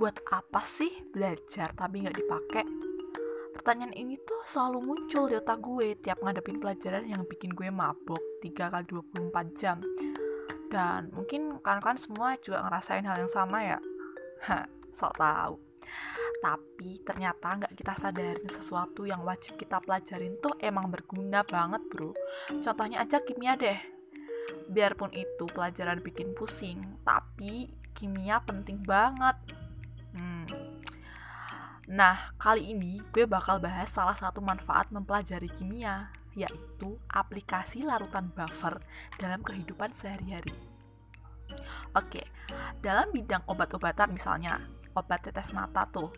buat apa sih belajar tapi nggak dipakai? Pertanyaan ini tuh selalu muncul di otak gue tiap ngadepin pelajaran yang bikin gue mabok 3 kali 24 jam. Dan mungkin kan-kan semua juga ngerasain hal yang sama ya? Hah, sok tahu tapi ternyata nggak kita sadarin sesuatu yang wajib kita pelajarin tuh emang berguna banget bro. Contohnya aja kimia deh. Biarpun itu pelajaran bikin pusing tapi kimia penting banget. Nah kali ini gue bakal bahas salah satu manfaat mempelajari kimia yaitu aplikasi larutan buffer dalam kehidupan sehari-hari. Oke, dalam bidang obat-obatan misalnya, obat tetes mata tuh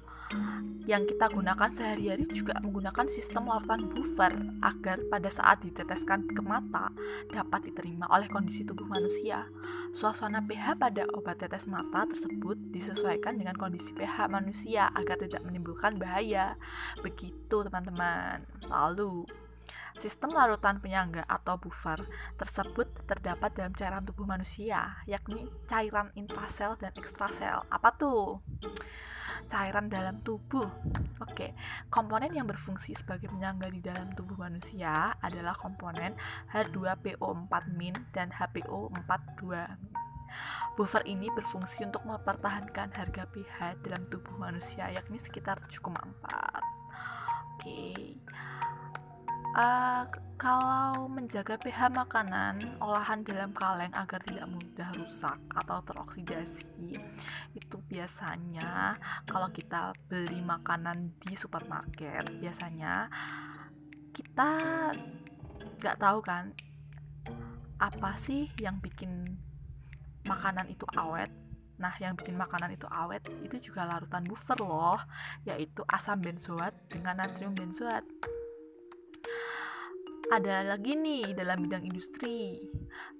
yang kita gunakan sehari-hari juga menggunakan sistem larutan buffer agar pada saat diteteskan ke mata dapat diterima oleh kondisi tubuh manusia. Suasana pH pada obat tetes mata tersebut disesuaikan dengan kondisi pH manusia agar tidak menimbulkan bahaya. Begitu teman-teman. Lalu, Sistem larutan penyangga atau buffer tersebut terdapat dalam cairan tubuh manusia, yakni cairan intrasel dan ekstrasel. Apa tuh? Cairan dalam tubuh. Oke, komponen yang berfungsi sebagai penyangga di dalam tubuh manusia adalah komponen H2PO4- dan HPO42. Buffer ini berfungsi untuk mempertahankan harga pH dalam tubuh manusia yakni sekitar 7,4. Oke. Uh, kalau menjaga pH makanan olahan dalam kaleng agar tidak mudah rusak atau teroksidasi, itu biasanya kalau kita beli makanan di supermarket, biasanya kita nggak tahu kan apa sih yang bikin makanan itu awet? Nah, yang bikin makanan itu awet itu juga larutan buffer loh, yaitu asam benzoat dengan natrium benzoat ada lagi nih dalam bidang industri,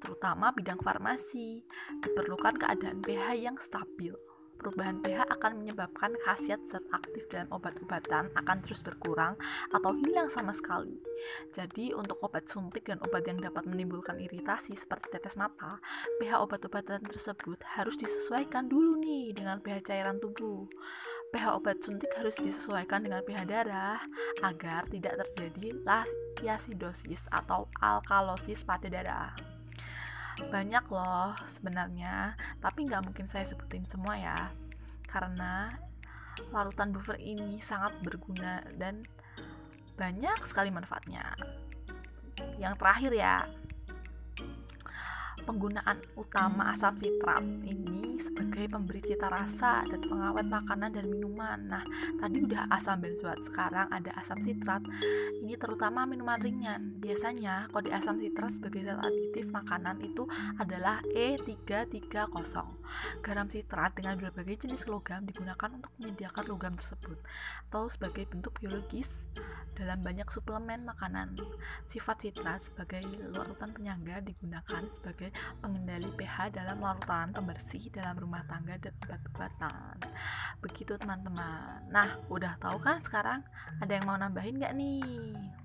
terutama bidang farmasi, diperlukan keadaan pH yang stabil. Perubahan pH akan menyebabkan khasiat zat aktif dalam obat-obatan akan terus berkurang atau hilang sama sekali. Jadi, untuk obat suntik dan obat yang dapat menimbulkan iritasi seperti tetes mata, pH obat-obatan tersebut harus disesuaikan dulu nih dengan pH cairan tubuh pH obat suntik harus disesuaikan dengan pH darah agar tidak terjadi lasidosis atau alkalosis pada darah. Banyak loh sebenarnya, tapi nggak mungkin saya sebutin semua ya, karena larutan buffer ini sangat berguna dan banyak sekali manfaatnya. Yang terakhir ya, penggunaan utama asam sitrat ini sebagai pemberi cita rasa dan pengawet makanan dan minuman. Nah, tadi udah asam benzoat, sekarang ada asam sitrat. Ini terutama minuman ringan. Biasanya kode asam sitrat sebagai zat aditif makanan itu adalah E330. Garam sitrat dengan berbagai jenis logam digunakan untuk menyediakan logam tersebut atau sebagai bentuk biologis dalam banyak suplemen makanan. Sifat sitrat sebagai larutan penyangga digunakan sebagai pengendali pH dalam larutan pembersih dalam rumah tangga dan obat-obatan. Begitu teman-teman. Nah, udah tahu kan sekarang? Ada yang mau nambahin nggak nih?